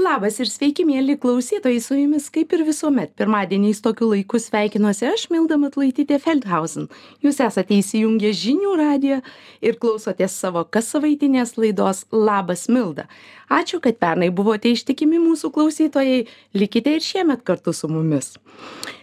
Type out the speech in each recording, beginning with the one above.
labas ir sveiki mieli klausytojai su jumis kaip ir visuomet. Pirmadieniais tokiu laiku sveikinuosi aš milda matulaitytė feldhausen. Jūs esate įsijungę žinių radiją ir klausotės savo kassavaitinės laidos labas milda. Ačiū kad pernai buvote ištikimi mūsų klausytojai. Likite ir šiemet kartu su mumis.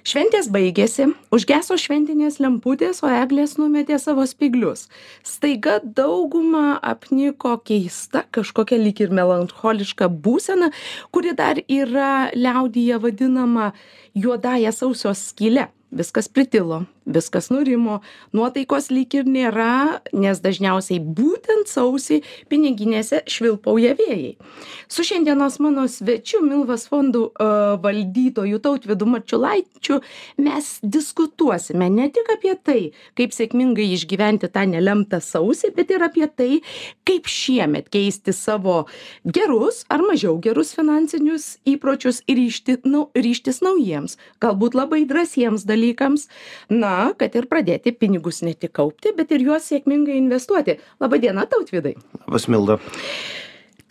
Šventės baigėsi užgeso šventinės lemputės o eglės numetė savo spyglius. Staiga daugumą apniko keista kažkokia lyg ir melancholiška būsena kuri dar yra liaudyje vadinama juodąja sausio skyle. Viskas pritilo viskas nurimo nuotaikos lyg ir nėra nes dažniausiai būtent sausį piniginėse švilpauja vėjai. Su šiandienos mano svečiu milvos fondų a, valdytoju tautvydu marčiulaičiu mes diskutuosime ne tik apie tai kaip sėkmingai išgyventi tą nelemtą sausį bet ir apie tai kaip šiemet keisti savo gerus ar mažiau gerus finansinius įpročius ir ryžti nu ryžtis naujiems galbūt labai drąsiems dalykams. Na na kad ir pradėti pinigus ne tik kaupti bet ir juos sėkmingai investuoti. Laba diena tautvydai. Labas milda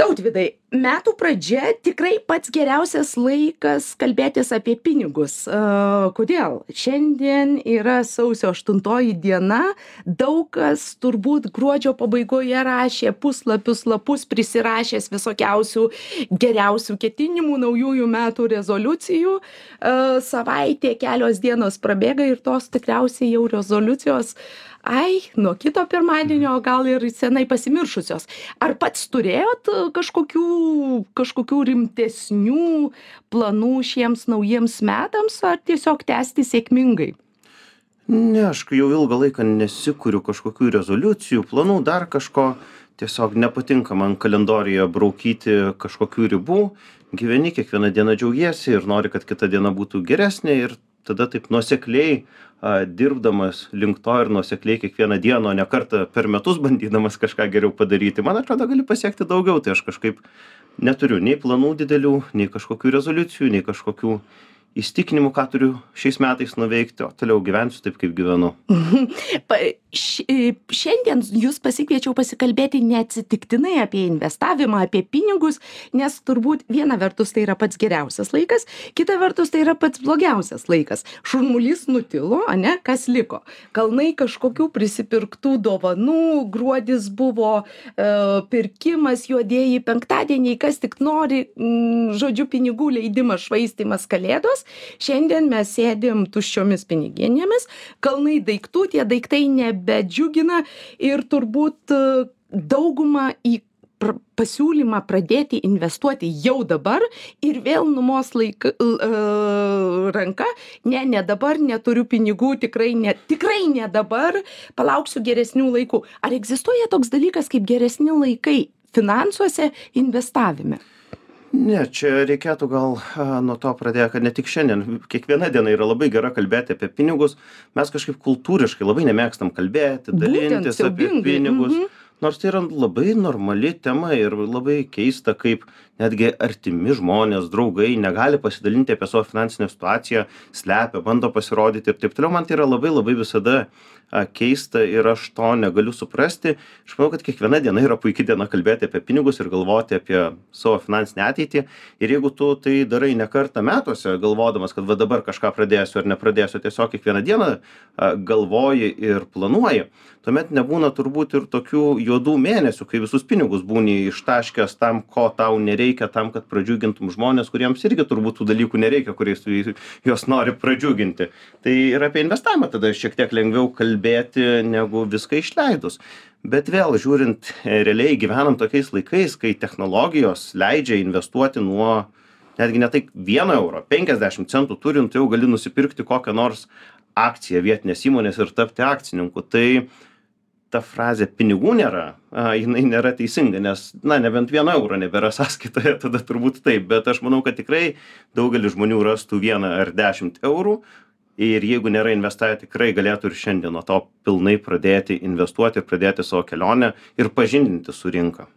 tautvydai metų pradžia tikrai pats geriausias laikas kalbėtis apie pinigus. A kodėl? Šiandien yra sausio aštuntoji diena daug kas turbūt gruodžio pabaigoje rašė puslapius lapus prisirašęs visokiausių geriausių ketinimų naujųjų metų rezoliucijų. A savaitė kelios dienos prabėga ir tos tikriausiai jau rezoliucijos ai nuo kito pirmadienio gal ir senai pasimiršusios. Ar pats turėjot kažkokių kažkokių rimtesnių planų šiems naujiems metams ar tiesiog tęsti sėkmingai? Ne aš jau ilgą laiką nesikuriu kažkokių rezoliucijų planų dar kažko tiesiog nepatinka man kalendoriuje braukyti kažkokių ribų. Gyveni kiekviena diena džiaugiesi ir nori kad kita diena būtų geresnė ir tada taip nuosekliai dirbdamas link to ir nuosekliai kiekvieną dieną o ne kartą per metus bandydamas kažką geriau padaryti. Man atrodo gali pasiekti daugiau tai aš kažkaip neturiu nei planų didelių nei kažkokių rezoliucijų nei kažkokių įsitikinimų ką turiu šiais metais nuveikti o toliau gyvensiu taip kaip gyvenu. Pa ši šiandien jus pasikviečiau pasikalbėti neatsitiktinai apie investavimą apie pinigus nes turbūt viena vertus tai yra pats geriausias laikas kita vertus tai yra pats blogiausias laikas. Šurmulys nutilo ane kas liko? Kalnai kažkokių prisipirktų dovanų gruodis buvo e pirkimas juodieji penktadieniai kas tik nori m žodžiu pinigų leidimas švaistymas kalėdos šiandien mes sėdim tuščiomis piniginėmis kalnai daiktų tie daiktai nebedžiugina ir turbūt daugumą į pr pasiūlymą pradėti investuoti jau dabar ir vėl numos laik l ranka ne ne dabar neturiu pinigų tikrai ne tikrai ne dabar palauksiu geresnių laikų. Ar egzistuoja toks dalykas kaip geresni laikai finansuose investavime ne čia reikėtų gal nuo to pradėt kad ne tik šiandien kiekviena diena yra labai gera kalbėti apie pinigus. Mes kažkaip kultūriškai labai nemėgstam kalbėti dalintis apie pinigus nors tai yra labai normali tema ir labai keista kaip netgi artimi žmonės draugai negali pasidalinti apie savo finansinę situaciją slepia bando pasirodyti ir taip toliau. Man tai yra labai labai visada a keista ir aš to negaliu suprasti. Aš manau kad kiekviena diena yra puiki diena kalbėti apie pinigus ir galvoti apie savo finansinę ateitį. Ir jeigu tu tai darai ne kartą metuose galvodamas kad va dabar kažką pradėsiu ar nepradėsiu tiesiog kiekvieną dieną a galvoji ir planuoji tuomet nebūna turbūt ir tokių juodų mėnesių kai visus pinigus būni ištaškęs tam ko tau nereikia tam kad pradžiugintum žmones kuriems irgi turbūt tų dalykų nereikia kuriais tu juos nori pradžiuginti. Tai ir apie investavimą tada šiek tiek lengviau kalbėti kalbėti negu viską išleidus. Bet vėl žiūrint realiai gyvenam tokiais laikais kai technologijos leidžia investuoti nuo netgi ne tai vieno euro penkiasdešim centų turint jau gali nusipirkti kokią nors akciją vietinės įmonės ir tapti akcininku. Tai ta frazė pinigų nėra a jinai nėra teisinga nes na nebent vieno euro nebėra sąskaitoje tada turbūt taip. Bet aš manau kad tikrai daugelis žmonių rastų vieną ar dešimt eurų ir jeigu nėra investavę tikrai galėtų ir šiandien nuo to pilnai pradėti investuoti ir pradėti savo kelionę ir pažindintis su rinka.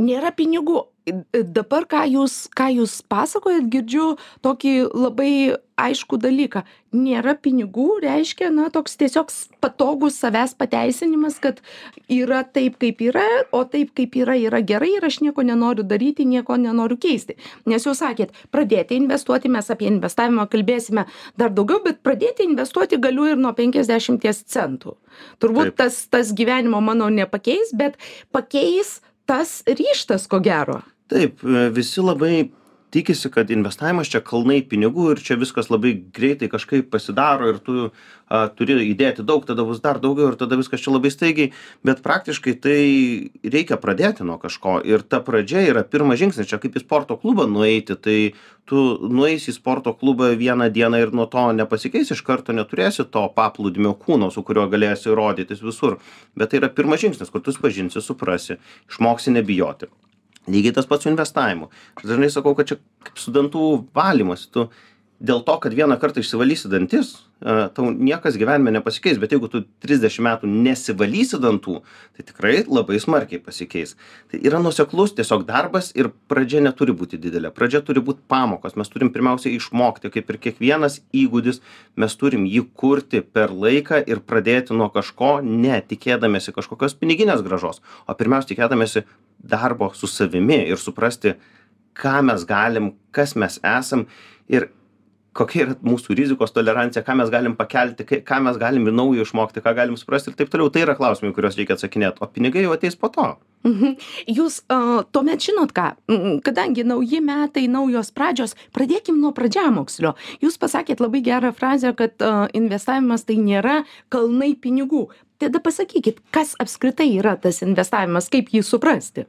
Nėra pinigų dabar ką jūs ką jūs pasakojat girdžiu tokį labai aiškų dalyką. Nėra pinigų reiškia na toks tiesiog patogus savęs pateisinimas kad yra taip kaip yra o taip kaip yra yra gerai ir aš nieko nenoriu daryti nieko nenoriu keisti. Nes jūs sakėt pradėti investuoti mes apie investavimą kalbėsime dar daugiau bet pradėti investuoti galiu ir nuo penkiasdešimties centų. Turbūt tas tas gyvenimo mano nepakeis bet pakeis tas ryžtas ko gero taip visi labai tikisi kad investavimas čia kalnai pinigų ir čia viskas labai greitai kažkaip pasidaro ir tu a, turi įdėti daug, tada bus dar daugiau ir tada viskas čia labai staigiai, bet praktiškai tai reikia pradėti nuo kažko. Ir ta pradžia yra pirmas žingsnis, čia kaip į sporto klubą nueiti, tai tu nueisi į sporto klubą vieną dieną ir nuo to nepasikeis iš karto, neturėsi to paplūdimio kūno, su kuriuo galėsi rodytis visur, bet tai yra pirmas žingsnis, kur tu pažinsi, suprasi, išmoksi nebijoti lygiai tas pats su investavimu. Aš dažnai sakau kad čia kaip su dantų valymas. Tu dėl to kad vieną kartą išsivalysi dantis a, tau niekas gyvenime nepasikeis. Bet jeigu tu trisdešim metų nesivalysi dantų tai tikrai labai smarkiai pasikeis. Tai yra nuoseklus tiesiog darbas ir pradžia neturi būti didelė. Pradžia turi būt pamokos. Mes turim pirmiausia išmokti kaip ir kiekvienas įgūdis mes turim jį kurti per laiką ir pradėti nuo kažko ne tikėdamiesi kažkokios piniginės grąžos o pirmiausia tikėdamiesi darbo su savimi ir suprasti ką mes galim kas mes esam ir kokia yra mūsų rizikos tolerancija ką mes galim pakelti ką mes galim ir naujo išmokti ką galim suprasti ir taip toliau. Tai yra klausimai į kuriuos reikia atsakinėt o pinigai jau ateis po to. Mhm. jūs a, tuomet žinot ką? Kadangi nauji metai naujos pradžios pradėkim nuo pradžiamokslio jūs pasakėt labai gerą frazę kad a, investavimas tai nėra kalnai pinigų tada pasakykit kas apskritai yra tas investavimas kaip jį suprasti?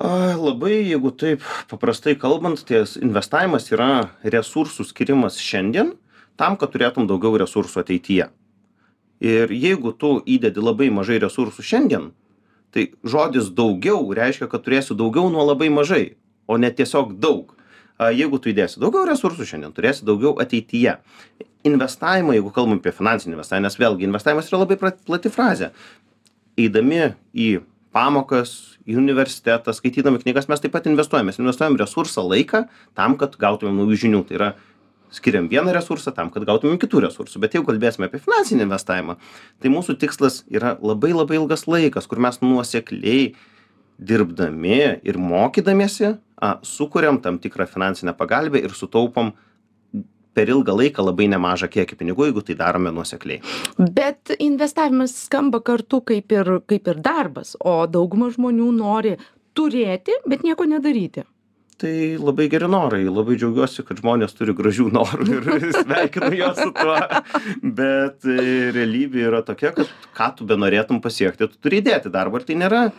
Labai jeigu taip paprastai kalbant ties investavimas yra resursų skyrimas šiandien tam kad turėtum daugiau resursų ateityje. Ir jeigu tu įdedi labai mažai resursų šiandien tai žodis daugiau reiškia kad turėsi daugiau nuo labai mažai o ne tiesiog daug. Jeigu tu įdėsi daugiau resursų šiandien turėsi daugiau ateityje investavimą jeigu kalbam apie finansinį investavimą nes vėlgi investavimas yra labai plati frazė. Eidami į pamokas į universitetą skaitydami knygas mes taip pat investuojam. Mes investuojam resursą laiką tam kad gautumėm naujų žinių. Tai yra skiriam vieną resursą tam kad gautumėm kitų resursų. Bet jeigu kalbėsime apie finansinį investavimą tai mūsų tikslas yra labai labai ilgas laikas kur mes nuosekliai dirbdami ir mokydamiesi a sukuriam tam tikrą finansinę pagalvę ir sutaupom per ilgą laiką labai nemažą kiekį pinigų jeigu tai darome nuosekliai. Bet investavimas skamba kartu kaip ir kaip ir darbas o dauguma žmonių nori turėti bet nieko nedaryti. Tai labai geri norai. Labai džiaugiuosi kad žmonės turi gražių norų ir sveikinu juos su tuo. Bet e, realybė yra tokia kad ką tu benorėtum pasiekti tu turi įdėti darbo ir tai nėra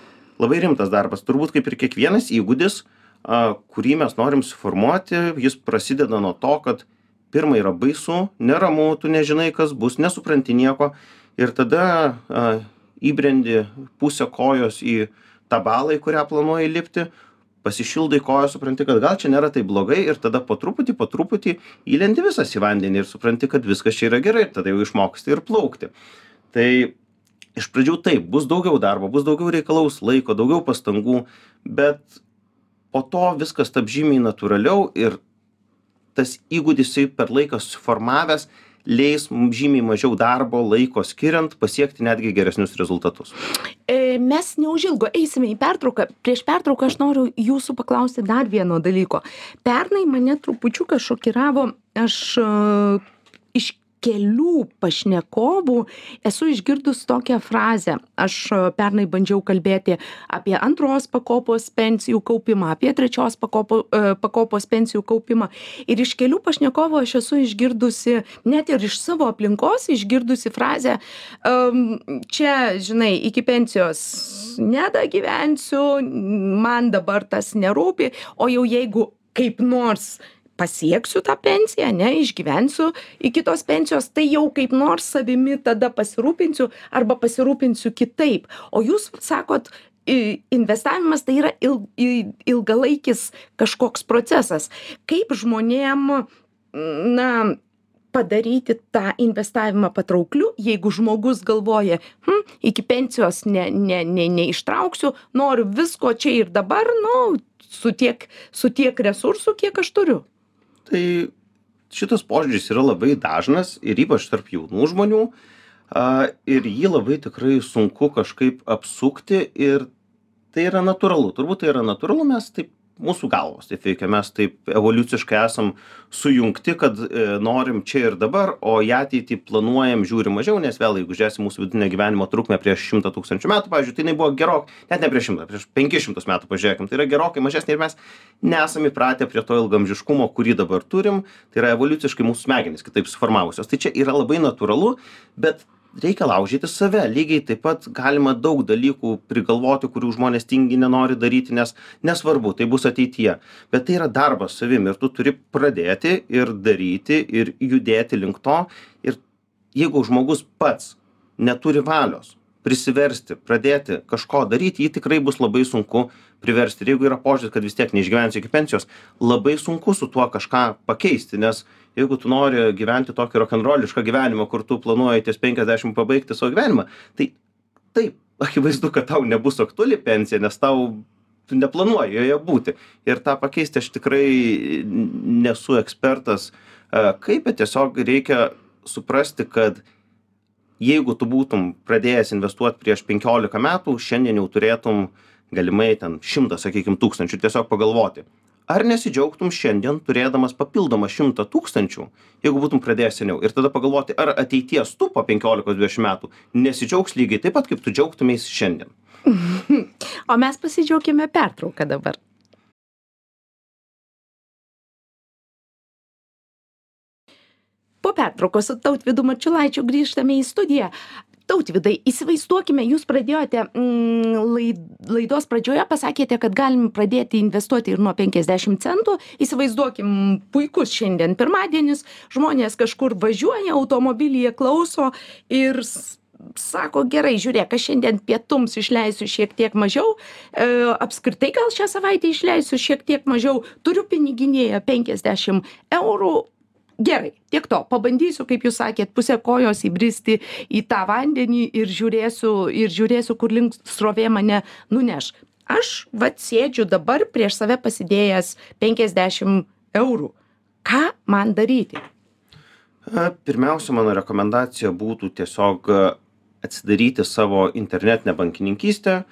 labai rimtas darbas. Turbūt kaip ir kiekvienas įgūdis kurį mes norim suformuoti jis prasideda nuo to kad pirma yra baisu neramu tu nežinai kas bus nesupranti nieko. Ir tada a įbrendi pusę kojos į tą balą į kurią planuoji lipti pasišildai kojas supranti kad gal čia nėra taip blogai ir tada po truputį po truputį įlendi visas į vandenį ir supranti kad viskas čia yra gerai ir tada jau išmoksti ir plaukti. Tai iš pradžių taip bus daugiau darbo bus daugiau reikalaus laiko daugiau pastangų bet po to viskas taps žymiai natūraliau ir tas įgūdis jisai per laiką susiformavęs leis mum žymiai mažiau darbo laiko skiriant pasiekti netgi geresnius rezultatus. E, mes neužilgo. Eisime į pertrauką. Prieš pertrauką aš noriu jūsų paklausti dar vieno dalyko. Pernai mane trupučiuką šokiravo aš kelių pašnekovų esu išgirdus tokią frazę. Aš pernai bandžiau kalbėti apie antros pakopos pensijų kaupimą apie trečios pakopo e, pakopos pensijų kaupimą. Ir iš kelių pašnekovų aš esu išgirdusi net ir iš savo aplinkos išgirdusi frazę am čia žinai iki pensijos nedagyvensiu man dabar tas nerūpi o jau jeigu kaip nors pasieksiu tą pensiją ane išgyvensiu iki tos pensijos tai jau kaip nors savimi tada pasirūpinsiu arba pasirūpinsiu kitaip. O jūs sakot i investavimas tai yra il i ilgalaikis kažkoks procesas. Kaip žmonėm na padaryti tą investavimą patraukliu jeigu žmogus galvoja hm iki pensijos ne ne ne neištrauksiu noriu visko čia ir dabar nu su tiek su tiek resursų kiek aš turiu tai šitas požiūris yra labai dažnas ir ypač tarp jaunų žmonių a, ir jį labai tikrai sunku kažkaip apsukti ir tai yra natūralu. Turbūt tai yra natūralu mes taip mūsų galvos. Taip veikia mes taip evoliuciškai esam sujungti kad e, norim čia ir dabar o į ateitį planuojam žiūrim mažiau nes vėl jeigu žiūrėsim mūsų vidutinę gyvenimo trukmę prieš šimtą tūkstančių metų pavyzdžiui tai jinai buvo gerok net ne prieš šimtą prieš penkis šimtus metų pažiūrėkim tai yra gerokai mažesnė ir mes nesam įpratę prie to ilgaamžiškumo kurį dabar turim tai yra evoliuciškai mūsų smegenys kitaip suformavusios. Tai čia yra labai natūralu bet reikia laužyti save. Lygiai taip pat galima daug dalykų prigalvoti kurių žmonės tingi nenori daryti nes nesvarbu tai bus ateityje. Bet tai yra darbas savim ir tu turi pradėti ir daryti ir judėti link to. Ir jeigu žmogus pats neturi valios prisiversti pradėti kažko daryti jį tikrai bus labai sunku priversti. Ir jeigu yra požiūris kad vis tiek neišgyvensi iki pensijos labai sunku su tuo kažką pakeisti nes jeigu tu nori gyventi tokį rokenrolišką gyvenimą kur tu planuoji ties penkiasdešim pabaigti savo gyvenimą tai taip akivaizdu kad tau nebus aktuali pensija nes tau tu neplanuoji joje būti. Ir tą pakeisti aš tikrai nesu ekspertas. E, kaip bet tiesiog reikia suprasti kad jeigu tu būtum pradėjęs investuot prieš penkiolika metų šiandien jau turėtum galimai ten šimtą sakykim tūkstančių tiesiog pagalvoti ar nesidžiaugtum šiandien turėdamas papildomą šimtą tūkstančių jeigu būtum pradėjęs seniau? Ir tada pagalvoti ar ateities tu po penkiolikos dvidešim metų nesidžiaugs lygiai taip pat kaip tu džiaugtumeis šiandien? O mes pasidžiaukime pertrauka dabar. Po pertraukos su tautvydu marčiulaičiu grįžtame į studiją tautvydai įsivaizduokime jūs pradėjote mm, lai laidos pradžioje pasakėte kad galim pradėti investuoti ir nuo penkiasdešim centų. Įsivaizduokim puikus šiandien pirmadienis žmonės kažkur važiuoja automobilyje klauso ir sako gerai žiūrėk aš šiandien pietums išleisiu šiek tiek mažiau e, apskritai gal šią savaitę išleisiu šiek tiek mažiau turiu piniginėje penkiasdešim eurų gerai tiek to. Pabandysiu kaip jūs sakėt puse kojos įbristi į tą vandenį ir žiūrėsiu ir žiūrėsiu kur link srovė mane nuneš. Aš vat sėdžiu dabar prieš save pasidėjęs penkiasdešim eurų. Ką man daryti? Pirmiausia mano rekomendacija būtų tiesiog atsidaryti savo internetinę bankininkystę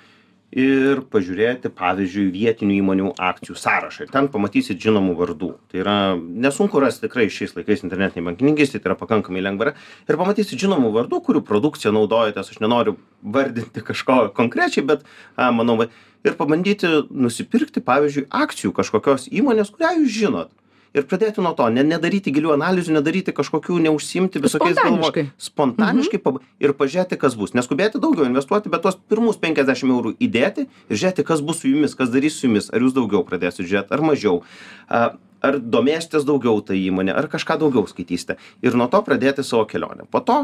ir pažiūrėti pavyzdžiui vietinių įmonių akcijų sąrašą. Ir ten pamatysit žinomų vardų. Tai yra nesunku rast tikrai šiais laikais internetinėj bankininkystėj tai yra pakankamai lengva. Ir pamatysit žinomų vardų kurių produkcija naudojatės. Aš nenoriu vardinti kažko konkrečiai bet a manau va ir pabandyti nusipirkti pavyzdžiui akcijų kažkokios įmonės kurią jūs žinot ir pradėti nuo to ne nedaryti gilių analizių nedaryti kažkokių neužsiimti visokiais galvo spontaniškai. Pab ir pažiūrėti kas bus. Neskubėti daugiau investuoti bet tuos pirmus penkiasdešim eurų įdėti ir žiūrėti kas bus su jumis kas darys su jumis. Ar jūs daugiau pradėsit žiūrėt ar mažiau? A ar domėsitės daugiau ta įmone ar kažką daugiau skaitysite? Ir nuo to pradėti savo kelionę. Po to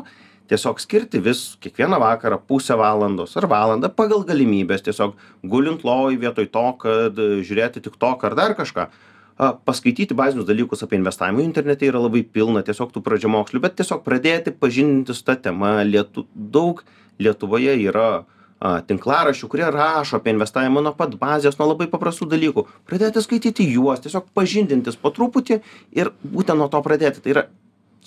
tiesiog skirti vis kiekvieną vakarą pusę valandos ar valandą pagal galimybes tiesiog gulint lovoj vietoj to kad žiūrėti tiktoką ar dar kažką a paskaityti bazinius dalykus apie investavimą. Internete yra labai pilna tiesiog tų pradžiamokslių bet tiesiog pradėti pažindintis ta tema lietu daug lietuvoje yra a tinklaraščių kurie rašo apie investavimą nuo pat bazės nuo labai paprastų dalykų. Pradėti skaityti juos tiesiog pažindintis po truputį ir būtent nuo to pradėti. Tai yra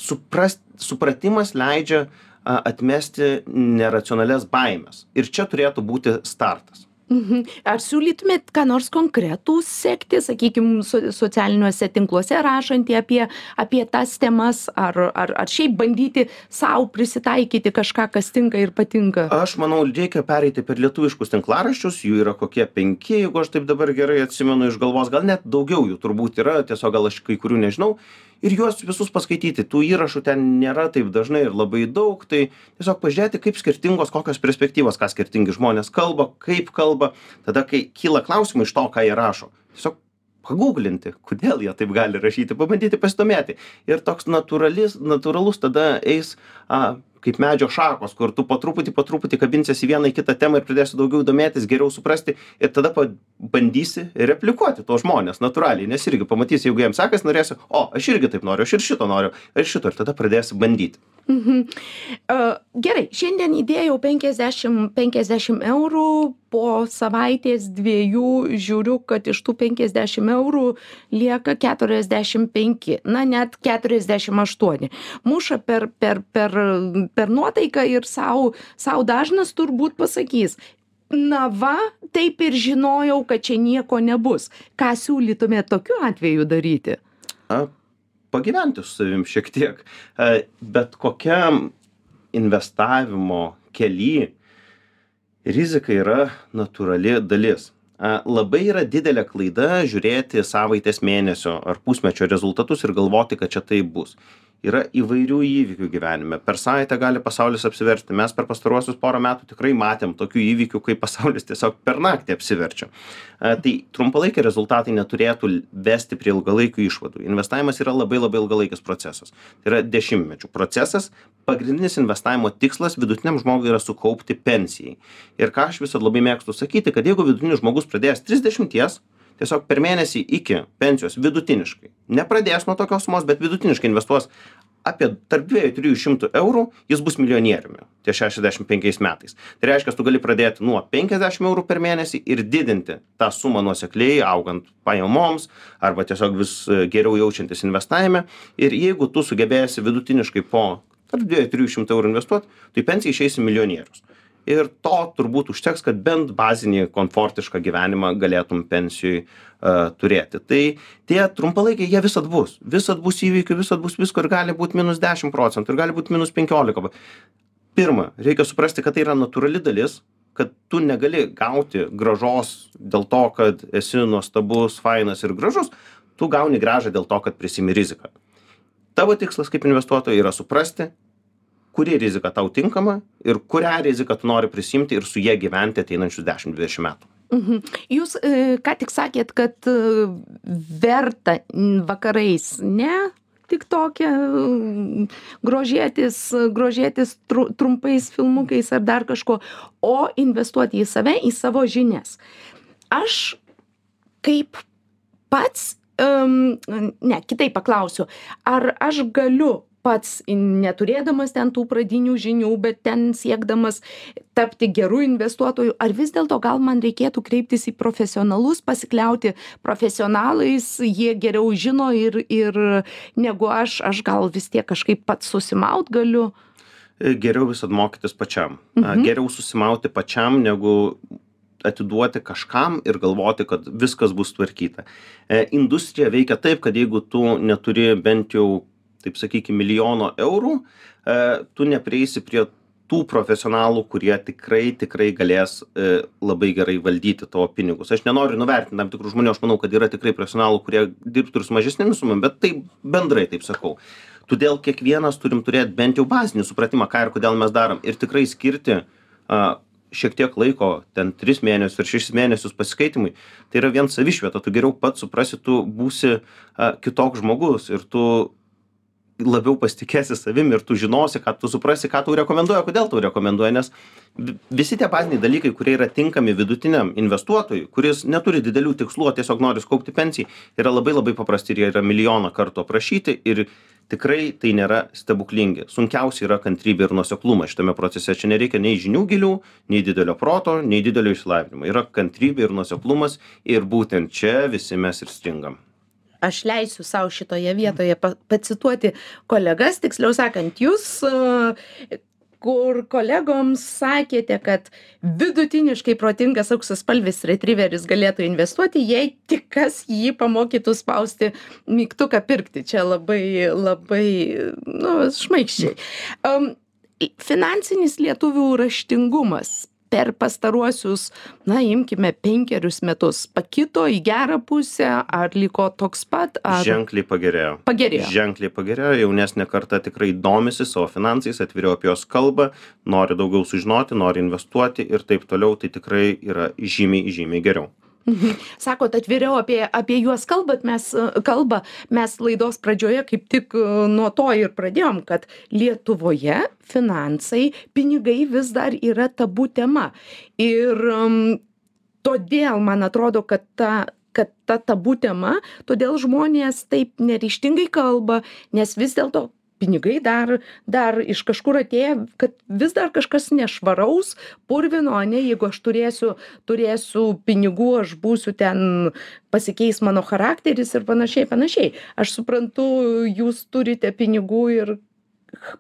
suprast supratimas leidžia a atmesti neracionalias baimes ir čia turėtų būti startas mhm. Ar siūlytumėt ką nors konkretų sekti sakykim so socialiniuose tinkluose rašantį apie apie tas temas? Ar ar ar šiaip bandyti sau prisitaikyti kažką kas tinka ir patinka? Aš manau reikia pereiti per lietuviškus tinklaraščius jų yra kokie penki jeigu aš taip dabar gerai atsimenu iš galvos gal net daugiau jų turbūt yra tiesiog gal aš kai kurių nežinau ir juos visus paskaityti. Tų įrašų ten nėra taip dažnai ir labai daug tai tiesiog pažiūrėti kaip skirtingos kokios perspektyvos ką skirtingi žmonės kalba kaip kalba. Tada kai kyla klausimų iš to ką jie rašo tiesiog paguglinti kodėl jie taip gali rašyti pabandyti pasidomėti. Ir toks natūralis natūralus tada eis a kaip medžio šakos kur tu po truputį po truputį kabinsies į vieną į kitą temą ir pradėsi daugiau domėtis geriau suprasti ir tada bandysi replikuoti tuos žmones natūraliai nes irgi pamatysi jeigu jiem sekasi norėsi o aš irgi taip noriu aš ir šito noriu ir šito ir tada pradėsi bandyti Mhm. Uh, gerai, šiandien įdėjau 50, 50 eurų, po savaitės dviejų žiūriu, kad iš tų 50 eurų lieka 45, na net 48. Muša per, per, per, per nuotaiką ir savo sau dažnas turbūt pasakys, na va, taip ir žinojau, kad čia nieko nebus. Ką siūlytumėte tokiu atveju daryti? A, pagyventi su savim šiek tiek. E, bet kokiam investavimo kely rizika yra natūrali dalis. E, labai yra didelė klaida žiūrėti savaitės mėnesio ar pusmečio rezultatus ir galvoti, kad čia tai bus yra įvairių įvykių gyvenime. Per savaitę gali pasaulis apsiversti. Mes per pastaruosius porą metų tikrai matėm tokių įvykių kai pasaulis tiesiog per naktį apsiverčia. A, tai trumpalaikiai rezultatai neturėtų vesti prie ilgalaikių išvadų. Investavimas yra labai labai ilgalaikis procesas. Tai yra dešimtmečių procesas. Pagrindinis investavimo tikslas vidutiniam žmogui yra sukaupti pensijai. Ir ką aš visad labai mėgstu sakyti kad jeigu vidutinis žmogus pradėjęs trisdešimties tiesiog per mėnesį iki pensijos vidutiniškai. Nepradės nuo tokios sumos bet vidutiniškai investuos apie tarp dviejų trijų šimtų eurų jis bus milijonieriumi ties šešiasdešim penkiais metais. Tai reiškias tu gali pradėti nuo penkiasdešim eurų per mėnesį ir didinti tą sumą nuosekliai augant pajamoms arba tiesiog vis geriau jaučiantis investavime. Ir jeigu tu sugebėsi vidutiniškai po tarp dviejų trijų šimtų eurų investuot tu į pensiją išeisi milijonierius ir to turbūt užteks kad bent bazinį komfortišką gyvenimą galėtum pensijoj a, turėti. Tai tie trumpalaikiai jie visad bus. Visad bus įvykių visad bus visko ir gali būt minus dešim procentų ir gali būt minus penkiolika pirma reikia suprasti kad tai yra natūrali dalis kad tu negali gauti grąžos dėl to kad esi nuostabus fainas ir gražus. Tu gauni grąžą dėl to kad prisiimi riziką. Tavo tikslas kaip investuotojo yra suprasti kuri rizika tau tinkama ir kurią riziką tu nori prisiimti ir su ja gyventi ateinančius dešim dvidešim metų Mhm. Jūs e, ką tik sakėt, kad e, verta vakarais ne tik tokia grožėtis, grožėtis tru, trumpais filmukais ar dar kažko, o investuoti į save, į savo žinias. Aš kaip pats, um, ne, kitaip paklausiu, ar aš galiu pats neturėdamas ten tų pradinių žinių bet ten siekdamas tapti geru investuotoju ar vis dėlto gal man reikėtų kreiptis į profesionalus pasikliauti profesionalais jie geriau žino ir ir negu aš aš gal vis tiek kažkaip pats susimaut galiu e, geriau visad mokytis pačiam mhm. geriau susimauti pačiam negu atiduoti kažkam ir galvoti, kad viskas bus tvarkyta. E, industrija veikia taip, kad jeigu tu neturi bent jau taip sakykim milijono eurų e, tu neprieisi prie tų profesionalų kurie tikrai tikrai galės e, labai gerai valdyti tavo pinigus. Aš nenoriu nuvertint tam tikrų žmonių aš manau kad yra tikrai profesionalų kurie dirbtų ir su mažesnėmis sumomis bet taip bendrai taip sakau. Todėl kiekvienas turim turėt bent jau bazinį supratimą ką ir kodėl mes darom ir tikrai skirti a šiek tiek laiko ten tris mėnesius ar šešis mėnesius pasiskaitymui tai yra vien savišvieta tu geriau pats suprasi tu būsi a kitoks žmogus ir tu labiau pasitikėsi savim ir tu žinosi ką tu suprasi ką tau rekomenduoja kodėl tau rekomenduoja nes visi tie baziniai dalykai kurie yra tinkami vidutiniam investuotojui kuris neturi didelių tikslų o tiesiog nori sukaupti pensijai yra labai labai paprasti ir jie yra milijoną kartų aprašyti ir tikrai tai nėra stebuklingi. Sunkiausia yra kantrybė ir nuoseklumas šitame procese. Čia nereikia nei žinių gilių nei didelio proto nei didelio išsilavinimo. Yra kantrybė ir nuoseklumas ir būtent čia visi mes ir stringam aš leisiu sau šitoje vietoje pa pacituoti kolegas tiksliau sakant jūs e, kur kolegoms sakėte kad vidutiniškai protingas auksaspalvis retriveris galėtų investuoti jei tik kas jį pamokytų spausti mygtuką pirkti. Čia labai labai nu šmaikščiai. Um, finansinis lietuvių raštingumas per pastaruosius na imkime penkerius metus. Pakito į gerą pusę ar liko toks pat ar ženkliai pagerėjo. Pagerėjo. Ženkliai pagerėjo. Jaunesnė karta tikrai domisi savo finansais atviriau apie juos kalba nori daugiau sužinoti nori investuoti ir taip toliau. Tai tikrai yra žymiai žymiai geriau. Sakot, atviriau apie, apie juos kalbat, mes kalba, mes laidos pradžioje kaip tik e, nuo to ir pradėjom, kad Lietuvoje finansai, pinigai vis dar yra tabu tema. Ir um, todėl man atrodo, kad ta kad ta tabu tema, todėl žmonės taip neryštingai kalba, nes vis dėlto pinigai dar dar iš kažkur atėję kad vis dar kažkas nešvaraus purvino ane jeigu aš turėsiu turėsiu pinigų aš būsiu ten pasikeis mano charakteris ir panašiai panašiai. Aš suprantu jūs turite pinigų ir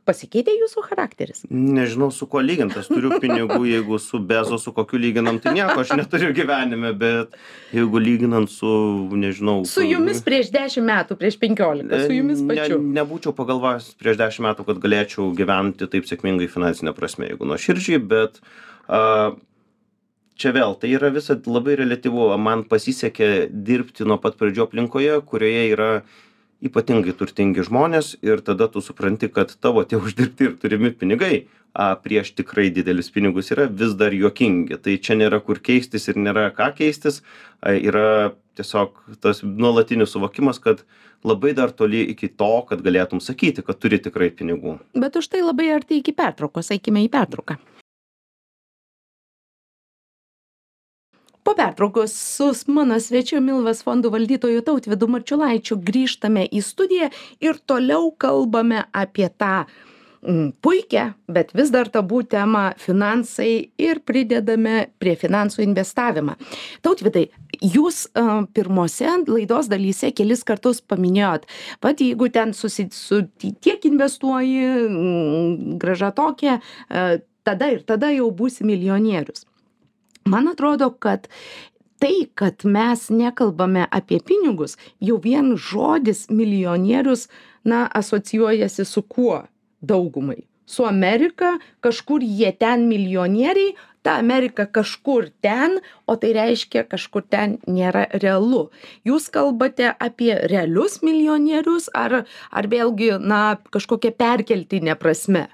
pasikeitė jūsų charakteris? Nežinau su kuo lygint. Aš turiu pinigų jeigu su bezosu kokiu lyginam tai nieko aš neturiu gyvenime bet jeigu lyginant su nežinau su jumis prieš dešim metų prieš penkiolika su jumis pačiu. ne nebūčiau pagalvojęs prieš dešim metų kad galėčiau gyventi taip sėkmingai finansine prasme jeigu nuoširdžiai bet a čia vėl tai yra visa labai reliatyvu. Man pasisekė dirbti nuo pat pradžių aplinkoje kurioje yra ypatingai turtingi žmonės ir tada tu supranti kad tavo tie uždirbti ir turimi pinigai a prieš tikrai didelius pinigus yra vis dar juokingi. Tai čia nėra kur keistis ir nėra ką keistis. A yra tiesiog tas nuolatinis suvokimas kad labai dar toli iki to kad galėtum sakyti kad turi tikrai pinigų. Bet užtai labai arti iki pertraukos eikime į pertrauką po pertraukos su mano svečiu mildos fondų valdytoju tautvydu marčiulaičiu grįžtame į studiją ir toliau kalbame apie tą mm, puikią bet vis dar tabu temą finansai ir pridedame prie finansų investavimą. Tautvydai jūs a pirmose laidos dalyse kelis kartus paminėjot vat jeigu ten susi su tiek investuoji mm, grąža tokia a tada ir tada jau būsi milijonierius man atrodo kad tai kad mes nekalbame apie pinigus jau vien žodis milijonierius na asocijuojasi su kuo? Daugumai. Su amerika kažkur jie ten milijonieriai ta amerika kažkur ten o tai reiškia kažkur ten nėra realu. Jūs kalbate apie realius milijonierius ar ar vėlgi na kažkokia perkeltine prasme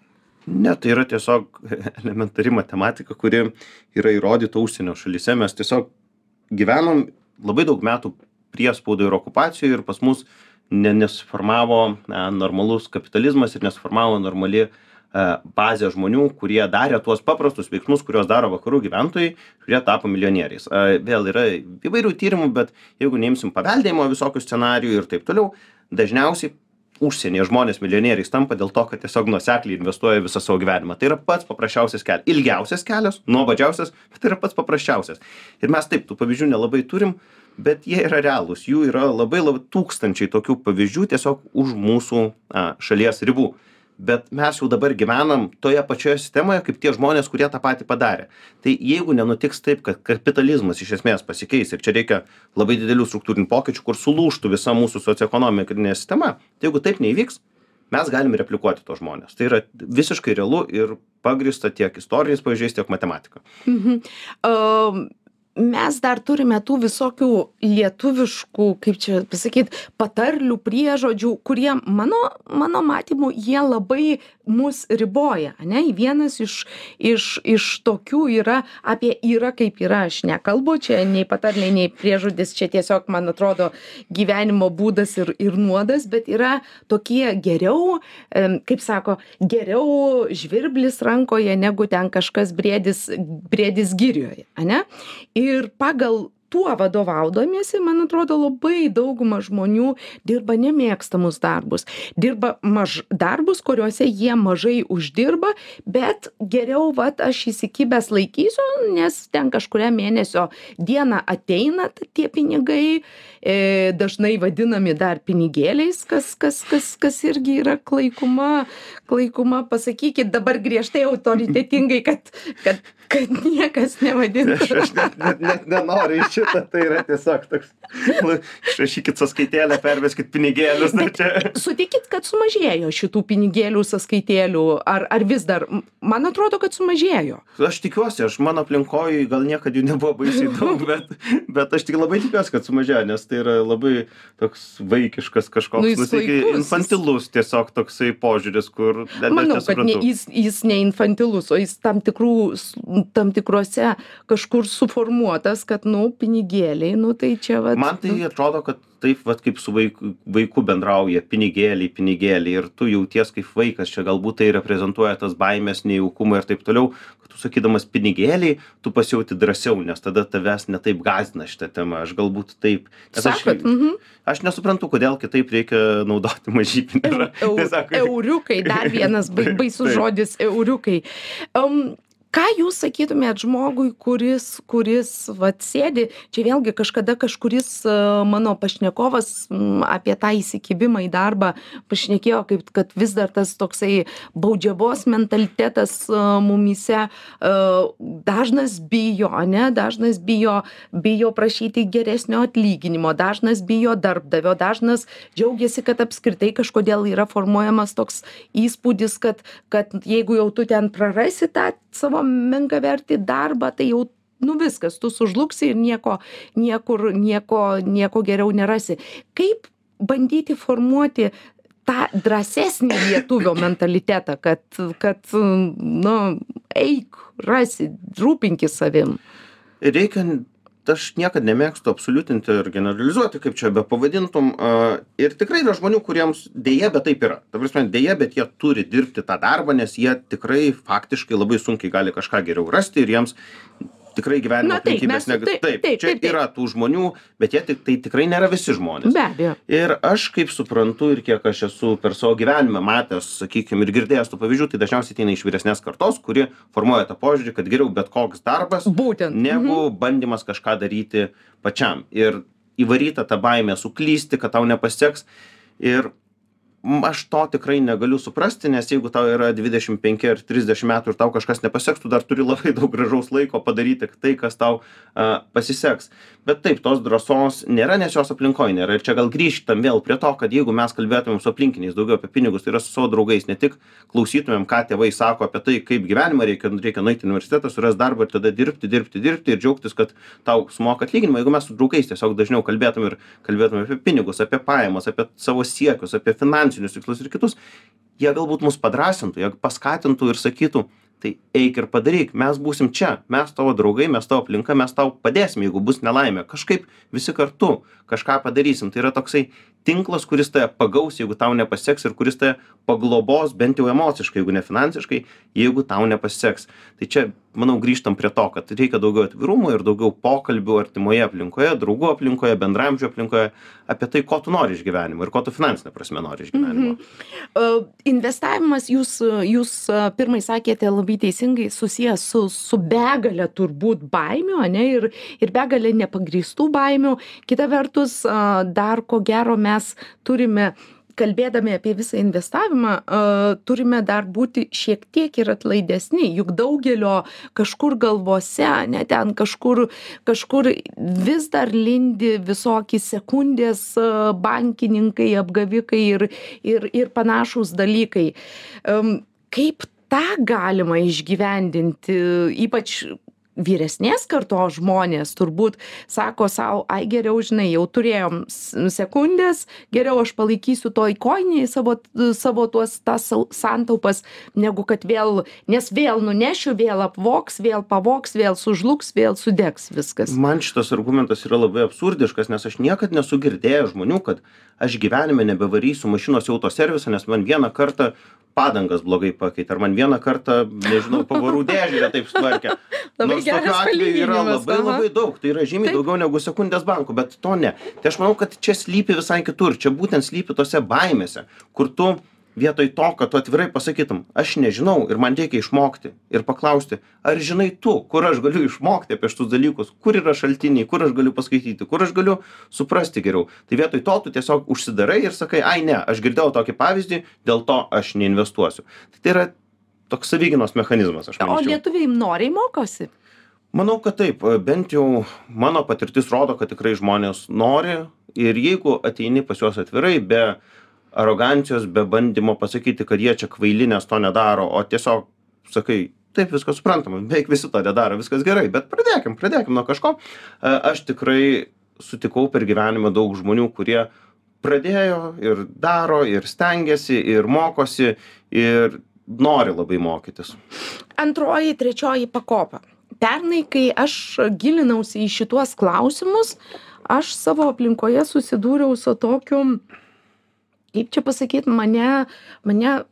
ne tai yra tiesiog elementari matematika kuri yra įrodyta užsienio šalyse. Mes tiesiog gyvenom labai daug metų priespaudoj ir okupacijoj ir pas mus ne nesusiformavo na normalus kapitalizmas ir nesuformavo normali a bazė žmonių kurie darė tuos paprastus veiksmus kuriuos daro vakarų gyventojai kurie tapo milijonieriais. A vėl yra įvairių tyrimų bet jeigu neimsim paveldėjimo visokių scenarijų ir taip toliau dažniausiai užsienyje žmonės milijonieriais tampa dėl to kad tiesiog nuosekliai investuoja visą savo gyvenimą. Tai yra pats paprasčiausias kelias. Ilgiausias kelias nuobodžiausias bet tai yra pats paprasčiausias. Ir mes taip tų pavyzdžių nelabai turim bet jie yra realūs. Jų yra labai labai tūkstančiai tokių pavyzdžių tiesiog už mūsų a šalies ribų bet mes jau dabar gyvenam toje pačioje sistemoje kaip tie žmonės kurie tą patį padarė. Tai jeigu nenutiks taip kad kapitalizmas iš esmės pasikeis ir čia reikia labai didelių struktūrinių pokyčių kur sulūžtų visa mūsų socioekonominė sistema tai jeigu taip neįvyks mes galim replikuoti tuos žmones tai yra visiškai realu ir pagrįsta tiek istoriniais pavyzdžiais tiek matematika. Mhm. Am mes dar turime tų visokių lietuviškų kaip čia pasakyt patarlių priežodžių kurie mano mano matymu jie labai mus riboja ane? Vienas iš iš iš tokių yra apie yra kaip yra. Aš nekalbu čia nei patarlė nei priežodis čia tiesiog man atrodo gyvenimo būdas ir ir nuodas bet yra tokie geriau kaip sako geriau žvirblis rankoje negu ten kažkas briedis briedis girioje ane? ir pagal tuo vadovaudamiesi man atrodo labai dauguma žmonių dirba nemėgstamus darbus. Dirba maž darbus kuriuose jie mažai uždirba bet geriau vat aš įsikibęs laikysiu nes ten kažkurią mėnesio dieną ateina tie pinigai e dažnai vadinami dar pinigėliais kas kas kas kas irgi yra klaikuma klaikuma. Pasakykit dabar griežtai autoritetingai kad kad kad niekas nevadintų aš aš net net net nenoriu į šitą tai yra tiesiog toks nu išrašykit sąskaitėlę perveskit pinigėlius nu čia. Sutikit kad sumažėjo šitų pinigėlių sąskaitėlių ar ar vis dar man atrodo kad sumažėjo. Aš tikiuosi aš mano aplinkoj gal niekad jų nebuvo baisiai daug bet bet aš tik labai tikiuosi kad sumažėjo nes tai yra labai toks vaikiškas Nu, kažkoks vaikus, jis- infantilus tiesiog toksai požiūris kur manau kad ne jis jis ne infantilus o jis tam tikrų tam tikruose kažkur suformuotas kad nu pinigėliai nu tai čia vat man tai atrodo kad taip vat kaip su vaiku vaiku bendrauja pinigėliai pinigėliai ir tu jauties kaip vaikas čia galbūt tai reprezentuoja tas baimes nejaukumą ir taip toliau kad tu sakydamas pinigėliai tu pasijauti drąsiau nes tada tavęs ne taip gąsdina šita tema aš galbūt taip nes aš mhm. aš nesuprantu kodėl kitaip reikia naudoti Eu, Tiesiog- euriukai, dar vienas bai- baisus žodis euriukai. Um, ką jūs sakytumėt žmogui, kuris, kuris vat, sėdi, čia vėlgi kažkada kažkuris uh, mano pašnekovas apie tą įsikibimą į darbą pašnekėjo, kaip, kad vis dar tas toksai baudžiavos mentalitetas uh, mumise uh, dažnas bijo, ne, dažnas bijo, bijo prašyti geresnio atlyginimo, dažnas bijo darbdavio, dažnas džiaugiasi, kad apskritai kažkodėl yra formuojamas toks įspūdis, kad, kad jeigu jau tu ten prarasi tą savo menkavertį darbą, tai jau nu viskas, tu sužlugsi ir nieko, niekur, nieko, nieko geriau nerasi. Kaip bandyti formuoti tą drąsesnį lietuvio mentalitetą, kad, kad nu, eik, rasi, rūpinkis savim. reikia aš niekad nemėgstu absoliutinti ir generalizuoti, kaip čia be pavadintum. a, Ir tikrai yra žmonių, kuriems dėja, bet taip yra. Ta prasme, dėja, bet jie turi dirbti tą darbą, nes jie tikrai faktiškai labai sunkiai gali kažką geriau rasti ir jiems tikrai gyvenimo aplinkybės mes- neg- taip, taip, čia taip, yra tų žmonių, bet jie tik, tai tikrai nėra visi žmonės. Be abejo. Ir aš kaip suprantu ir kiek aš esu per savo gyvenimą matęs, sakykime, ir girdėjęs tų pavyzdžių, tai dažniausiai ateina iš vyresnės kartos, kuri formuoja tą požiūrį, kad geriau bet koks darbas, Būtent. negu bandymas kažką daryti pačiam. Ir įvaryta ta baimė suklysti, kad tau nepaseks. Ir aš to tikrai negaliu suprasti, nes jeigu tau yra 25 ar 30 metų ir tau kažkas nepaseks, tu dar turi labai daug gražaus laiko padaryti tai, kas tau a, pasiseks. Bet taip, tos drąsos nėra, nes jos aplinkoje nėra. Ir čia gal grįžtam vėl prie to, kad jeigu mes kalbėtumėm su aplinkiniais daugiau apie pinigus, tai yra su savo draugais, ne tik klausytumėm, ką tėvai sako apie tai, kaip gyvenimą reikia, reikia nueiti į universitetą, surasti darbą ir tada dirbti, dirbti, dirbti ir džiaugtis, kad tau sumoka atlyginimą. Jeigu mes su draugais tiesiog dažniau kalbėtum ir kalbėtum apie pinigus, apie pajamas, apie savo siekius, apie finansinius tikslus ir kitus, jie galbūt mus padrasintų, jie paskatintų ir sakytų, tai eik ir padaryk, mes būsim čia, mes tavo draugai, mes tavo aplinka, mes tau padėsim, jeigu bus nelaimė. Kažkaip visi kartu kažką padarysim. Tai yra toksai tinklas, kuris tave pagaus, jeigu tau nepaseks ir kuris tave paglobos bent jau emociškai, jeigu ne finansiškai, jeigu tau nepaseks. Tai čia, manau, grįžtam prie to, kad reikia daugiau atvirumo ir daugiau pokalbių artimoje aplinkoje, draugų aplinkoje, bendramžių aplinkoje apie tai, ko tu nori iš gyvenimo ir ko tu finansinė prasme nori iš gyvenimo. Uh, investavimas, jūs, jūs uh, pirmai sakėte labai teisingai, susijęs su, su begalė turbūt baimių, ne, ir, ir begalė nepagristų baimių. Kita vertus, uh, dar ko gero mes turime kalbėdami apie visą investavimą, uh, turime dar būti šiek tiek ir atlaidesni, juk daugelio kažkur galvose, ne ten kažkur, kažkur vis dar lindi visokie sekundės bankininkai, apgavikai ir, ir, ir panašus dalykai. Um, kaip tą galima išgyvendinti, ypač vyresnės kartos žmonės turbūt sako sau, ai geriau, žinai, jau turėjom s- sekundės, geriau aš palaikysiu toj koiniai savo, savo tuos tas santaupas, negu kad vėl, nes vėl nunešiu, vėl apvoks, vėl pavoks, vėl sužlugs, vėl sudegs viskas. Man šitas argumentas yra labai absurdiškas, nes aš niekad nesu girdėjęs žmonių, kad aš gyvenime nebevarysiu mašinos į autoservisą, nes man vieną kartą padangas blogai pakeitė, ar man vieną kartą, nežinau, pavarų dėžę taip sutvarkė. Nors tokių atvejų yra labai labai daug, tai yra žymiai daugiau negu sekundės bankų, bet to ne. Tai aš manau, kad čia slypi visai kitur, čia būtent slypi tose baimėse, kur tu vietoj to, kad tu atvirai pasakytum, aš nežinau ir man reikia išmokti ir paklausti, ar žinai tu, kur aš galiu išmokti apie šitus dalykus, kur yra šaltiniai, kur aš galiu paskaityti, kur aš galiu suprasti geriau. Tai vietoj to tu tiesiog užsidarai ir sakai, ai ne, aš girdėjau tokį pavyzdį, dėl to aš neinvestuosiu. Tai, tai yra toks savyginos mechanizmas, aš O manau. lietuviai noriai mokosi. Manau, kad taip, bent jau mano patirtis rodo, kad tikrai žmonės nori ir jeigu ateini pas juos atvirai, be arogancijos, be bandymo pasakyti, kad jie čia kvailinės to nedaro, o tiesiog sakai, taip viskas suprantama, beveik visi to nedaro, viskas gerai, bet pradėkim, pradėkim nuo kažko. E, Aš tikrai sutikau per gyvenimą daug žmonių, kurie pradėjo ir daro, ir stengiasi, ir mokosi, ir nori labai mokytis. Antroji, trečioji pakopa. Pernai, kai aš gilinausi į šituos klausimus, aš savo aplinkoje susidūriau su tokiu kaip čia pasakyt mane mane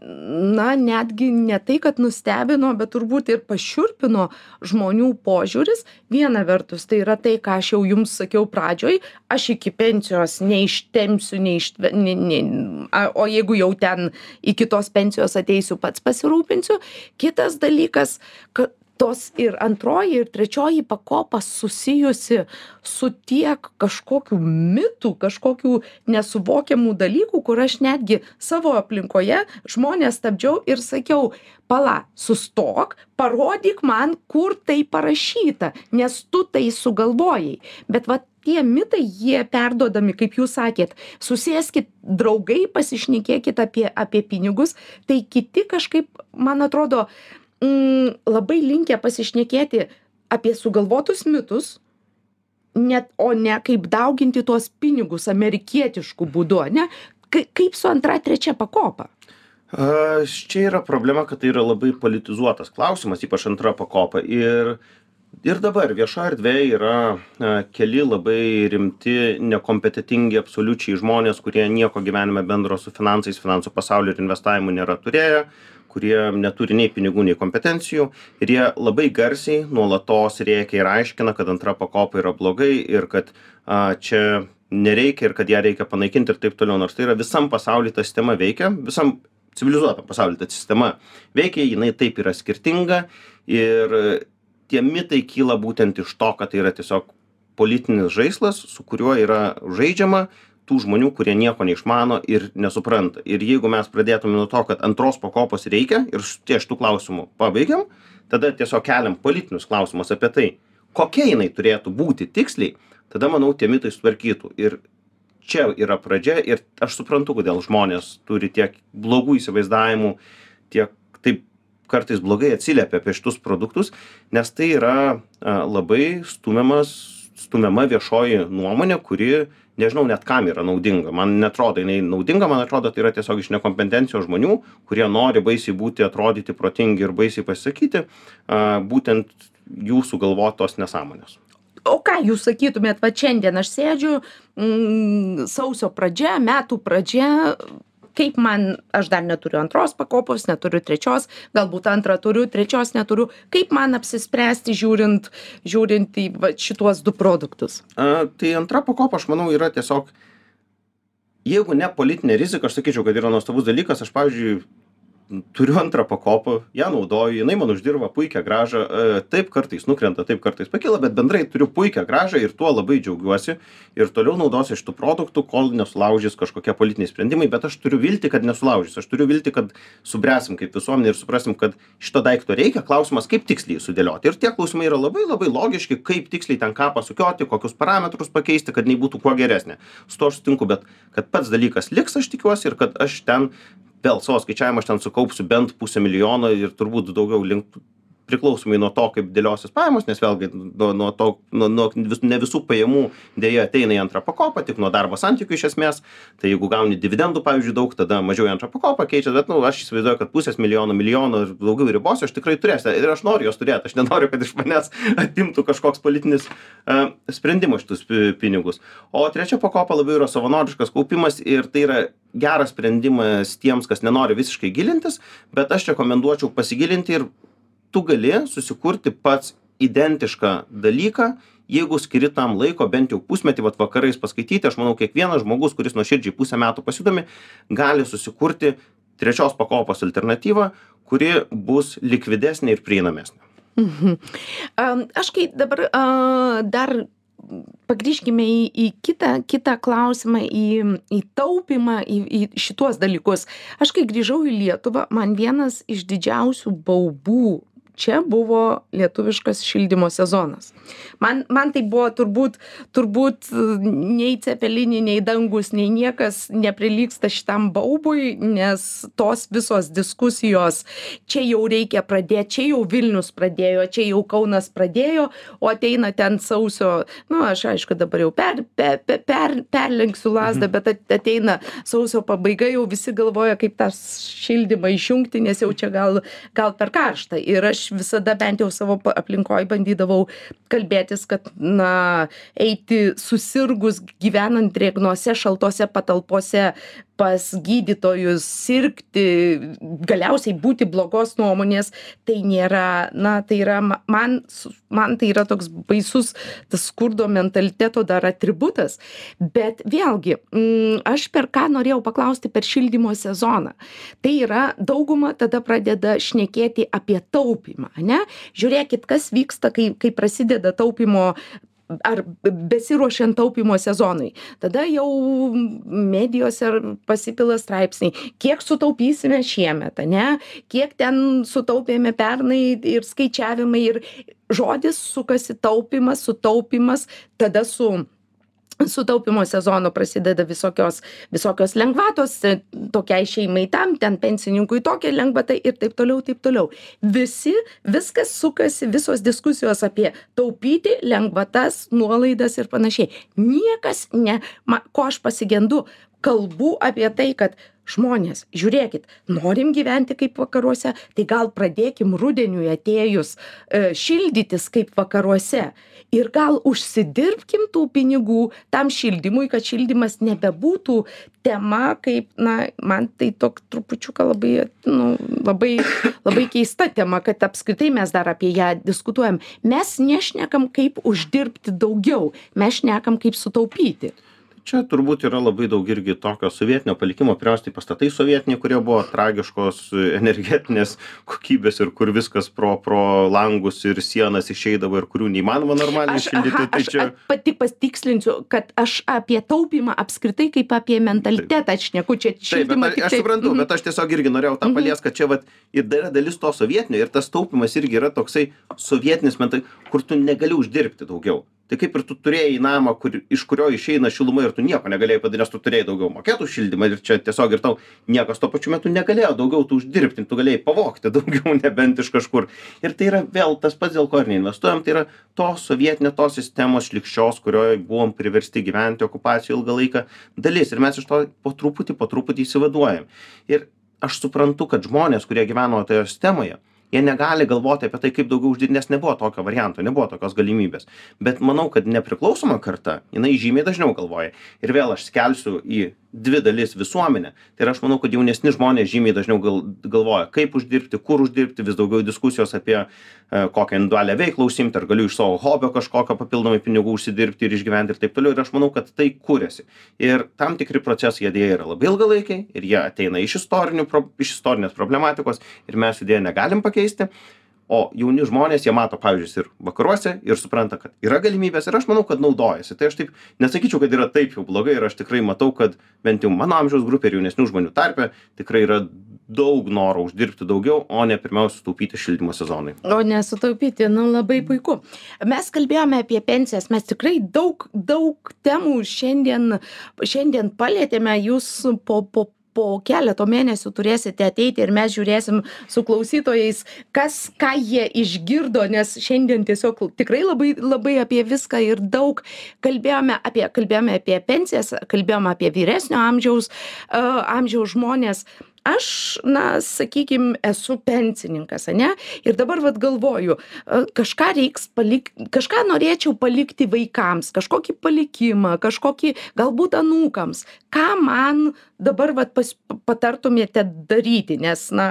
na netgi ne tai kad nustebino bet turbūt ir pašiurpino žmonių požiūris. Viena vertus tai yra tai ką aš jau jums sakiau pradžioj aš iki pensijos neištempsiu neištve ne ne a o jeigu jau ten iki tos pensijos ateisiu pats pasirūpinsiu. Kitas dalykas ka tos ir antroji ir trečioji pakopa susijusi su tiek kažkokių mitų kažkokių nesuvokiamų dalykų kur aš netgi savo aplinkoje žmones stabdžiau ir sakiau pala sustok parodyk man kur tai parašyta nes tu tai sugalvojai. Bet vat tie mitai jie perduodami kaip jūs sakėt susėskit draugai pasišnekėkit apie apie pinigus tai kiti kažkaip man atrodo labai linkę pasišnekėti apie sugalvotus mitus, net, o ne kaip dauginti tuos pinigus amerikietiškų būdu, ne? Ka, kaip su antra, trečia pakopa? Čia yra problema, kad tai yra labai politizuotas klausimas, ypač antra pakopa. Ir, ir dabar viešoje erdvėje yra keli labai rimti, nekompetitingi absoliučiai žmonės, kurie nieko gyvenime bendro su finansais, finansų pasauliu ir investavimu nėra turėję kurie neturi nei pinigų nei kompetencijų ir jie labai garsiai nuolatos rėkia ir aiškina kad antra pakopa yra blogai ir kad a, čia nereikia ir kad ją reikia panaikinti ir taip toliau. Nors tai yra visam pasauly ta sistema veikia visam civilizuotam pasauly ta sistema veikia jinai taip yra skirtinga ir tie mitai kyla būtent iš to kad tai yra tiesiog politinis žaislas su kuriuo yra žaidžiama tų žmonių kurie nieko neišmano ir nesupranta. Ir jeigu mes pradėtume nuo to kad antros pakopos reikia ir ties šitu klausimu pabaigiam tada tiesiog keliam politinius klausimus apie tai kokia jinai turėtų būti tiksliai tada manau tie mitai sutvarkytų. Ir čia yra pradžia ir aš suprantu kodėl žmonės turi tiek blogų įsivaizdavimų tiek taip kartais blogai atsiliepia apie šitus produktus nes tai yra labai stumiamas stumiama viešoji nuomonė kuri nežinau net kam yra naudinga. Man neatrodo jinai naudinga man atrodo tai yra tiesiog iš nekompetencijos žmonių kurie nori baisiai būti atrodyti protingi ir baisiai pasisakyti a būtent jų sugalvotos nesąmonės. O ką jūs sakytumėt vat šiandien aš sėdžiu mm, sausio pradžia metų pradžia kaip man aš dar neturiu antros pakopos neturiu trečios galbūt antrą turiu trečios neturiu kaip man apsispręsti žiūrint žiūrint į vat šituos du produktus? A tai antra pakopa aš manau yra tiesiog jeigu ne politinė rizika aš sakyčiau kad yra nuostabus dalykas aš pavyzdžiui turiu antrą pakopą ją naudoju jinai man uždirba puikią grąžą e, taip kartais nukrenta taip kartais pakyla bet bendrai turiu puikią grąžą ir tuo labai džiaugiuosi. Ir toliau naudosiu šitų produktų kol nesulaužys kažkokie politiniai sprendimai bet aš turiu viltį kad nesulaužys. Aš turiu viltį kad subręsim kaip visuomenė ir suprasim kad šito daikto reikia. Klausimas kaip tiksliai jį sudėlioti. Ir tie klausimai yra labai labai logiški kaip tiksliai ten ką pasukioti kokius parametrus pakeisti kad jinai būtų kuo geresnė. Su tuo aš sutinku bet kad pats dalykas liks aš tikiuosi ir kad aš ten vėl savo skaičiavimų aš ten sukaupsiu bent pusę milijono ir turbūt daugiau link priklausomai nuo to kaip dėliosis pajamos nes vėlgi nuo nuo to nuo nuo ne visų pajamų deja ateina į antrą pakopą tik nuo darbo santykių iš esmės. Tai jeigu gauni dividendų pavyzdžiui daug tada mažiau į antrą pakopą keičias bet nu aš įsivaizduoju kad pusės milijono milijono ir daugiau ribose aš tikrai turėsiu. Ir aš noriu juos turėt aš nenoriu kad iš manęs atimtų kažkoks politinis a sprendimas šitus pinigus. O trečia pakopa labiau yra savanoriškas kaupimas ir tai yra geras sprendimas tiems kas nenori visiškai gilintis bet aš rekomenduočiau pasigilinti ir tu gali susikurti pats identišką dalyką jeigu skiri tam laiko bent jau pusmetį vat vakarais paskaityti aš manau kiekvienas žmogus kuris nuoširdžiai pusę metų pasidomi gali susikurti trečios pakopos alternatyvą kuri bus likvidesnė ir prieinamesnė. Mhm. Aš kai dabar a dar pagrįžkime į į kitą kitą klausimą į į taupymą į į šituos dalykus. Aš kai grįžau į lietuvą man vienas iš didžiausių baubų čia buvo lietuviškas šildymo sezonas. Man man tai buvo turbūt turbūt nei cepelinai nei dangūs nei niekas neprilygsta šitam baubui nes tos visos diskusijos čia jau reikia pradėt čia jau vilnius pradėjo čia jau kaunas pradėjo o ateina ten sausio nu aš aišku dabar jau per pe pe per perlenksiu lazdą bet ateina sausio pabaiga jau visi galvoja kaip tą šildymą išjungti nes jau čia gal gal per karšta. Ir aš aš visada bent jau savo aplinkoj bandydavau kalbėtis kad na eiti susirgus gyvenant drėgnose šaltose patalpose pas gydytojus sirgti galiausiai būti blogos nuomonės tai nėra na tai yra ma man su man tai yra toks baisus tas skurdo mentaliteto dar atributas. Bet vėlgi mm, aš per ką norėjau paklausti per šildymo sezoną. Tai yra dauguma tada pradeda šnekėti apie taupymą ane? Žiūrėkit kas vyksta kai kai prasideda taupymo ar besiruošiant taupymo sezonui. Tada jau medijose pasipila straipsniai kiek sutaupysime šiemet ane? Kiek ten sutaupėme pernai ir skaičiavimai ir žodis sukasi taupymas sutaupymas tada su su taupymo sezonu prasideda visokios visokios lengvatos e, tokiai šeimai tam ten pensininkui tokia lengvata ir taip toliau taip toliau. Visi viskas sukasi visos diskusijos apie taupyti lengvatas nuolaidas ir panašiai. Niekas ne ma ko aš pasigendu kalbų apie tai kad žmonės žiūrėkit norim gyventi kaip vakaruose tai gal pradėkim rudeniui atėjus e, šildytis kaip vakaruose. Ir gal užsidirbkim tų pinigų tam šildymui kad šildymas nebebūtų tema kaip na man tai tok trupučiuką labai nu labai labai keista tema kad apskritai mes dar apie ją diskutuojam. Mes nešnekam kaip uždirbti daugiau. Mes šnekam kaip sutaupyti čia turbūt yra labai daug irgi tokio sovietinio palikimo pirmiausia tai pastatai sovietiniai kurie buvo tragiškos energetinės kokybės ir kur viskas pro pro langus ir sienas išeidavo ir kurių neįmanoma normaliai šildyti tai čia pat tik pasitikslinsiu kad aš apie taupymą apskritai kaip apie mentalitetą šneku čia šildymą tiktai aš suprantu bet aš tiesiog irgi norėjau tą paliest kad čia vat ir dar yra dalis to sovietinio ir tas taupymas irgi yra toksai sovietinis mentai kur tu negali uždirbti daugiau tai kaip ir tu turėjai namą kur iš kurio išeina šiluma ir tu nieko negalėjai padaryt nes tu turėjai daugiau mokėt už šildymą ir čia tiesiog ir tau niekas tuo pačiu metu negalėjo daugiau tu uždirbti tu galėjai pavogti daugiau nebent iš kažkur. Ir tai yra vėl tas pats dėl ko ir neinvestuojam tai yra tos sovietinė tos sistemos šlykščios kurioj buvom priversti gyventi okupacijoj ilgą laiką dalis. Ir mes iš to po truputį po truputį išsivaduojam ir aš suprantu kad žmonės kurie gyveno toje sistemoje jie negali galvoti apie tai kaip daugiau uždirbt nes nebuvo tokio varianto nebuvo tokios galimybės. Bet manau kad nepriklausoma karta jinai žymiai dažniau galvoja. Ir vėl aš skelsiu į dvi dalis visuomenę tai ir aš manau kad jaunesni žmonės žymiai dažniau gal galvoja kaip uždirbti kur uždirbti vis daugiau diskusijos apie e, kokią individualią veiklą užsiimti ar galiu iš savo hobio kažkokio papildomai pinigų užsidirbti ir išgyventi ir taip toliau. Ir aš manau kad tai kuriasi. Ir tam tikri procesai jie deja yra labai ilgalaikiai ir jie ateina iš istorinių pro iš istorinės problematikos ir mes jų deja negalim pakeisti o jauni žmonės jie mato pavyzdžius ir vakaruose ir supranta kad yra galimybės ir aš manau kad naudojasi. Tai aš taip nesakyčiau kad yra taip jau blogai ir aš tikrai matau kad bent jau mano amžiaus grupėj ir jaunesnių žmonių tarpe tikrai yra daug noro uždirbti daugiau o ne pirmiausia sutaupyti šildymo sezonui. O ne sutaupyti nu labai puiku. Mes kalbėjome apie pensijas mes tikrai daug daug temų šiandien šiandien palietėme. Jūs po po po keleto mėnesių turėsite ateiti ir mes žiūrėsim su klausytojais kas ką jie išgirdo nes šiandien tiesiog tikrai labai labai apie viską ir daug kalbėjome apie kalbėjome apie pensijas kalbėjom apie vyresnio amžiaus amžiaus žmones aš na sakykim esu pensininkas ane? Ir dabar vat galvoju kažką reiks palik kažką norėčiau palikti vaikams kažkokį palikimą kažkokį galbūt anūkams. Ką man dabar vat pas patartumėte daryti? Nes na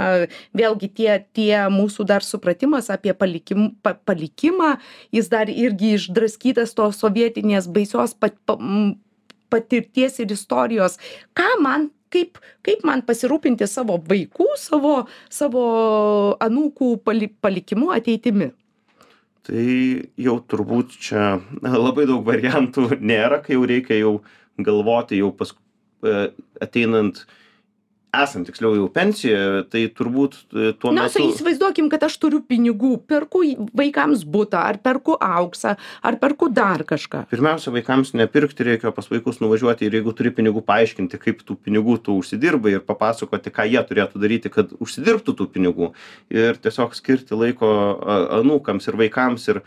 vėlgi tie tie mūsų dar supratimas apie palikim pa palikimą jis dar irgi išdraskytas tos sovietinės baisios pat pa patirties ir istorijos. Ką man kaip kaip man pasirūpinti savo vaikų savo savo anūkų pali palikimu ateitimi? Tai jau turbūt čia labai daug variantų nėra kai jau reikia jau galvoti jau pas e, ateinant esant tiksliau jau pensijoje tai turbūt e, tuo na metu įsivaizduokim kad aš turiu pinigų perku vaikams butą ar perku auksą ar perku dar kažką. Pirmiausia vaikams nepirkti reikia pas vaikus nuvažiuoti ir jeigu turi pinigų paaiškinti kaip tų pinigų tu užsidirbai ir papasakoti ką jie turėtų daryti kad užsidirbtų tų pinigų. Ir tiesiog skirti laiko anūkams ir vaikams ir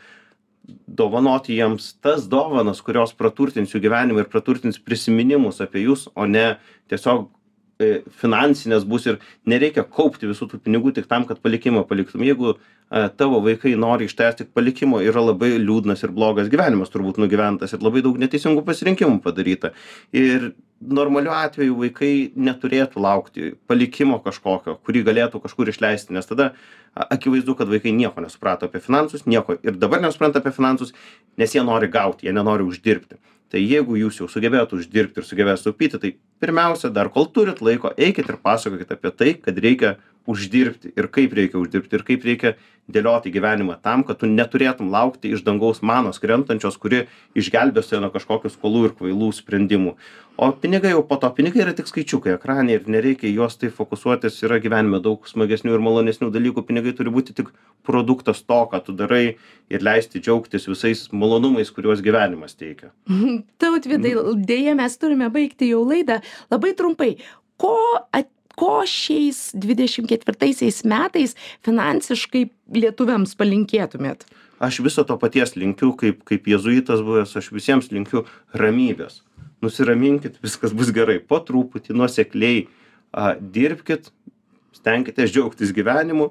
dovanoti jiems tas dovanas kurios praturtins jų gyvenimą ir praturtins prisiminimus apie jus o ne tiesiog finansinės bus ir nereikia kaupti visų tų pinigų tik tam, kad palikimą paliktum. Jeigu e, tavo vaikai nori ištęsti tik palikimo, yra labai liūdnas ir blogas gyvenimas turbūt nugyventas ir labai daug neteisingų pasirinkimų padaryta. Ir normaliu atveju vaikai neturėtų laukti palikimo kažkokio, kurį galėtų kažkur išleisti, nes tada akivaizdu, kad vaikai nieko nesuprato apie finansus, nieko ir dabar nesupranta apie finansus, nes jie nori gauti, jie nenori uždirbti tai jeigu jūs jau sugebėjot uždirbt ir sugebėjot sutaupyti tai pirmiausia dar kol turit laiko eikit ir pasakokit apie tai kad reikia uždirbti ir kaip reikia uždirbti ir kaip reikia dėlioti gyvenimą tam kad tu neturėtum laukti iš dangaus manos krentančios kuri išgelbės tave nuo kažkokių skolų ir kvailų sprendimų. O pinigai jau po to pinigai yra tik skaičiukai ekrane ir nereikia į juos taip fokusuotis yra gyvenime daug smagesnių ir malonesnių dalykų pinigai turi būti tik produktas to ką tu darai ir leisti džiaugtis visais malonumais kuriuos gyvenimas teikia. Tautvydai deja mes turime baigti jau laidą. Labai trumpai ko at ko šiais dvidešim ketvirtaisiais metais finansiškai lietuviams palinkėtumėt aš viso to paties linkiu kaip kaip jėzuitas buvęs aš visiems linkiu ramybės nusiraminkit viskas bus gerai po truputį nuosekliai a dirbkit stenkitės džiaugtis gyvenimu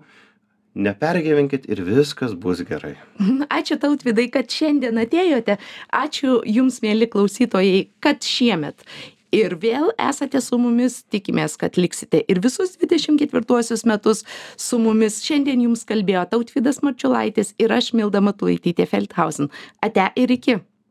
nepergyvenkit ir viskas bus gerai. Ačiū tautvydai, kad šiandien atėjote. Ačiū jums, mėly klausytojai, kad šiemet ir vėl esate su mumis tikimės kad liksite ir visus dvidešim ketvirtuosius metus su mumis. Šiandien jums kalbėjo tautvydas marčiulaitis ir aš milda matulaitytė feldhausen. Ate ir iki